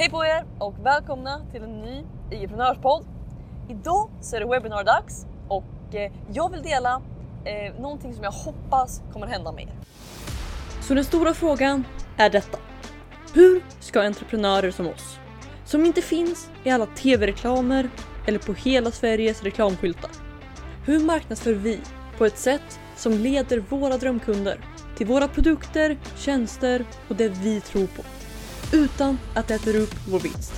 Hej på er och välkomna till en ny IG-prenörspodd. Idag så är det webbinardags och eh, jag vill dela eh, någonting som jag hoppas kommer hända med er. Så den stora frågan är detta. Hur ska entreprenörer som oss, som inte finns i alla tv-reklamer eller på hela Sveriges reklamskyltar. Hur marknadsför vi på ett sätt som leder våra drömkunder till våra produkter, tjänster och det vi tror på utan att det äter upp vår vinst?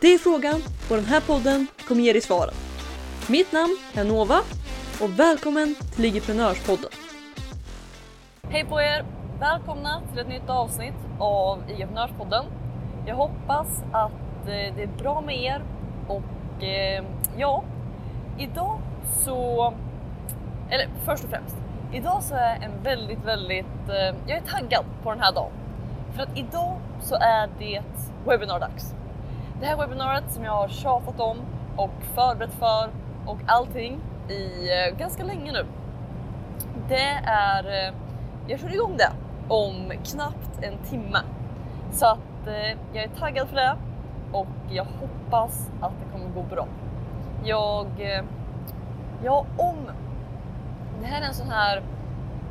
Det är frågan och den här podden kommer ge dig svaren. Mitt namn är Nova och välkommen till Ligiprenörspodden. Hej på er! Välkomna till ett nytt avsnitt av Igeprenörspodden. Jag hoppas att eh, det är bra med er och eh, ja, idag så... Eller först och främst, idag så är jag en väldigt, väldigt... eh, Jag är taggad på den här dagen. För att idag så är det webbinardags. Det här webbinariet som jag har tjatat om och förberett för och allting i eh, ganska länge nu. Det är... Eh, jag kör igång det om knappt en timme. Så att eh, jag är taggad för det och jag hoppas att det kommer gå bra. Jag... Ja, om... Det här är en sån här...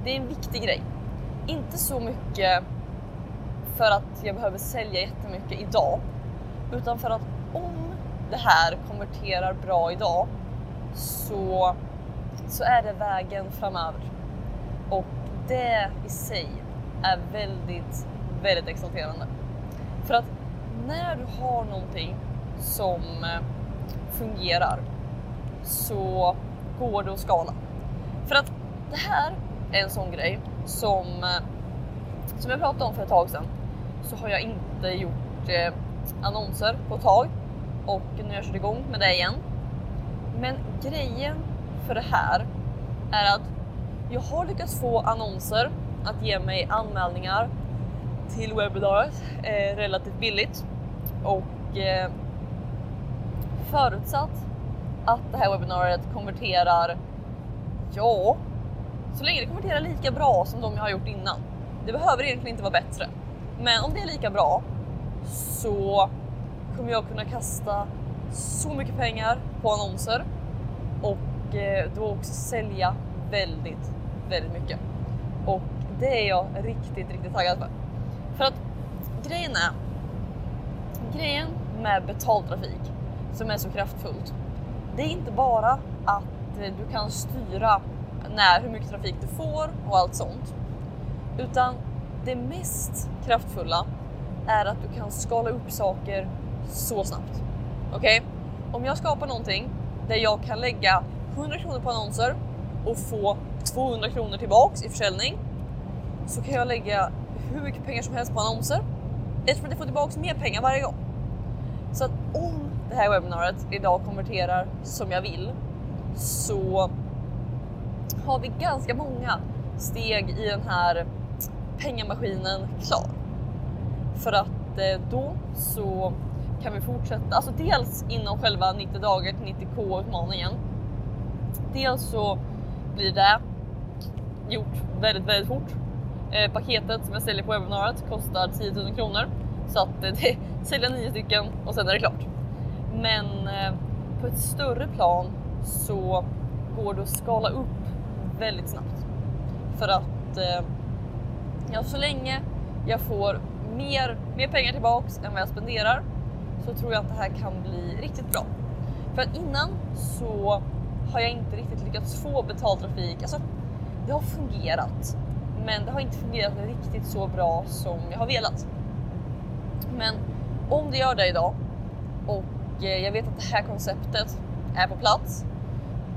Det är en viktig grej. Inte så mycket för att jag behöver sälja jättemycket idag. Utan för att om det här konverterar bra idag så, så är det vägen framöver. Och det i sig är väldigt, väldigt exalterande. För att när du har någonting som eh, fungerar så går det att skala. För att det här är en sån grej som, eh, som jag pratade om för ett tag sedan så har jag inte gjort eh, annonser på ett tag och nu har jag kört igång med det igen. Men grejen för det här är att jag har lyckats få annonser att ge mig anmälningar till webbinariet eh, relativt billigt och eh, förutsatt att det här webbinariet konverterar, ja, så länge det konverterar lika bra som de jag har gjort innan. Det behöver egentligen inte vara bättre. Men om det är lika bra så kommer jag kunna kasta så mycket pengar på annonser och eh, då också sälja väldigt, väldigt mycket. Och det är jag riktigt, riktigt taggad för. För att grejen är, grejen med betaltrafik som är så kraftfullt, det är inte bara att eh, du kan styra när, hur mycket trafik du får och allt sånt. Utan det mest kraftfulla är att du kan skala upp saker så snabbt. Okej? Om jag skapar någonting där jag kan lägga 100 kronor på annonser och få 200 kronor tillbaks i försäljning så kan jag lägga hur mycket pengar som helst på annonser eftersom jag får tillbaks mer pengar varje gång. Så att om det här webbinariet idag konverterar som jag vill så har vi ganska många steg i den här pengamaskinen klar. För att eh, då så kan vi fortsätta, alltså dels inom själva 90 dagar till 90k utmaningen. Dels så blir det gjort väldigt, väldigt fort. Eh, paketet som jag säljer på webbinariet kostar 10 000 kronor så att eh, det säljer nio stycken och sen är det klart. Men eh, på ett större plan så går det att skala upp väldigt snabbt för att eh, ja, så länge jag får mer, mer pengar tillbaks än vad jag spenderar så tror jag att det här kan bli riktigt bra. För att innan så har jag inte riktigt lyckats få betaltrafik. Alltså, det har fungerat, men det har inte fungerat riktigt så bra som jag har velat. Men om det gör det idag och eh, jag vet att det här konceptet är på plats,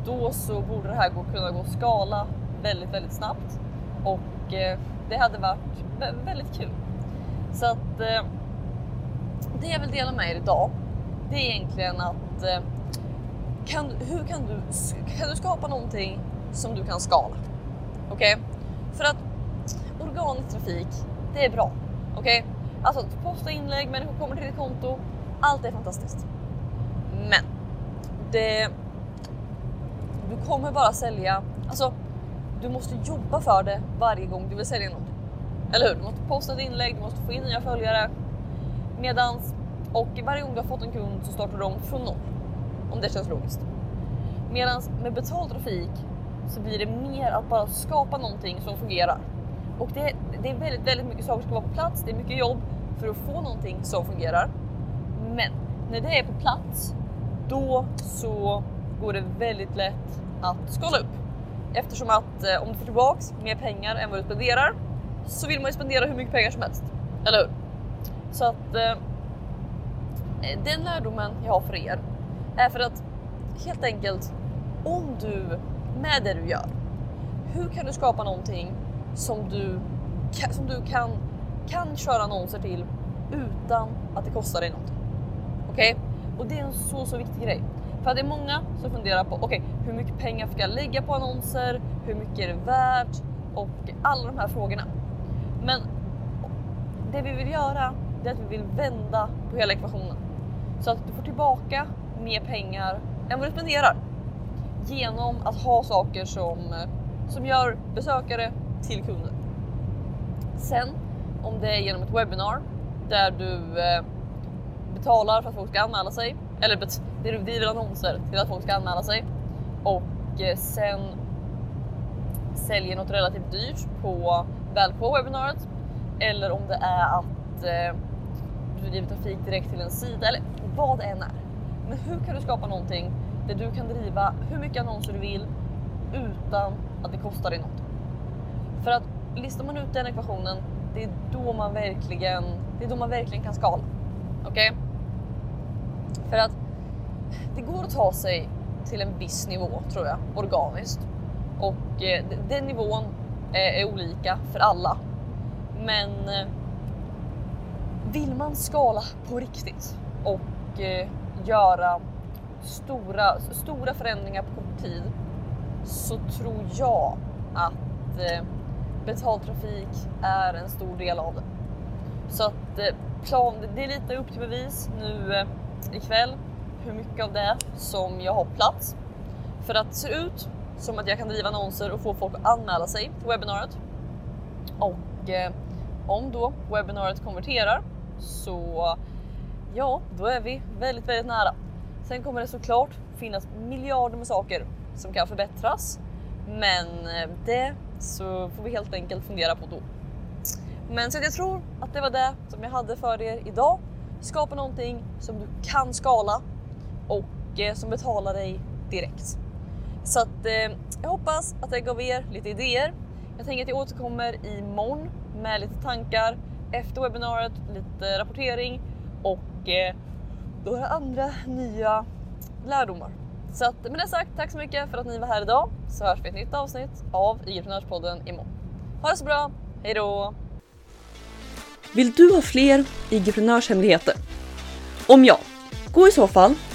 då så borde det här kunna gå att skala väldigt, väldigt snabbt och eh, det hade varit väldigt kul. Så att eh, det jag vill dela med er idag, det är egentligen att eh, kan, hur kan du, kan du skapa någonting som du kan skala? Okej? För att organisk trafik, det är bra. Okej? Alltså att posta inlägg, människor kommer till ditt konto, allt är fantastiskt. Men det, du kommer bara sälja, alltså du måste jobba för det varje gång du vill sälja någonting. Eller hur? Du måste posta ett inlägg, du måste få in nya följare. Medans Och varje gång du har fått en kund så startar du om från noll. Om det känns logiskt. Medan med betald trafik så blir det mer att bara skapa någonting som fungerar. Och det, det är väldigt, väldigt mycket saker som ska vara på plats. Det är mycket jobb för att få någonting som fungerar. Men när det är på plats, då så går det väldigt lätt att skala upp. Eftersom att eh, om du får tillbaks mer pengar än vad du spenderar så vill man ju spendera hur mycket pengar som helst. Eller hur? Så att eh, eh den lärdomen jag har för er är för att helt enkelt om du med det du gör, hur kan du skapa någonting som du, som du kan, kan köra annonser till utan att det kostar dig något? Okej? Okay? Och det är en så, så viktig grej. För att det är många som funderar på okej, okay, hur mycket pengar ska jag lägga på annonser? Hur mycket är det värt? Och alla de här frågorna. Men det vi vill göra, det är att vi vill vända på hela ekvationen så att du får tillbaka mer pengar än vad du spenderar genom att ha saker som, som gör besökare till kunder. Sen om det är genom ett webbinar där du eh, betalar för att folk ska anmäla sig eller bet du driver annonser till att folk ska anmäla sig och eh, sen säljer något relativt dyrt på väl på webbinariet eller om det är att eh, du driver trafik direkt till en sida eller vad det än är. Men hur kan du skapa någonting där du kan driva hur mycket annonser du vill utan att det kostar dig något? För att listar man ut den ekvationen, det är då man verkligen, det är då man verkligen kan skala. Okej? Okay? För att det går att ta sig till en viss nivå tror jag, organiskt. Och eh, den nivån är, är olika för alla. Men eh, vill man skala på riktigt och eh, göra stora, stora förändringar på kort tid så tror jag att eh, betaltrafik är en stor del av det. Så att eh, plan, det är lite upp till bevis nu eh, ikväll hur mycket av det som jag har plats. För att det ser ut som att jag kan driva annonser och få folk att anmäla sig till webbinariet. Och eh, om då webbinariet konverterar så ja, då är vi väldigt, väldigt nära. Sen kommer det såklart finnas miljarder med saker som kan förbättras, men eh, det så får vi helt enkelt fundera på då. Men så jag tror att det var det som jag hade för er idag. Skapa någonting som du kan skala och eh, som betalar dig direkt. Så att eh, jag hoppas att jag gav er lite idéer. Jag tänker att jag återkommer imorgon med lite tankar efter webbinariet, lite rapportering och eh, då är det andra nya lärdomar. Så att med det sagt, tack så mycket för att ni var här idag så hörs vi i ett nytt avsnitt av IG-prenörspodden imorgon. Ha det så bra, hejdå! Vill du ha fler IG-prenörshemligheter? Om ja, gå i så fall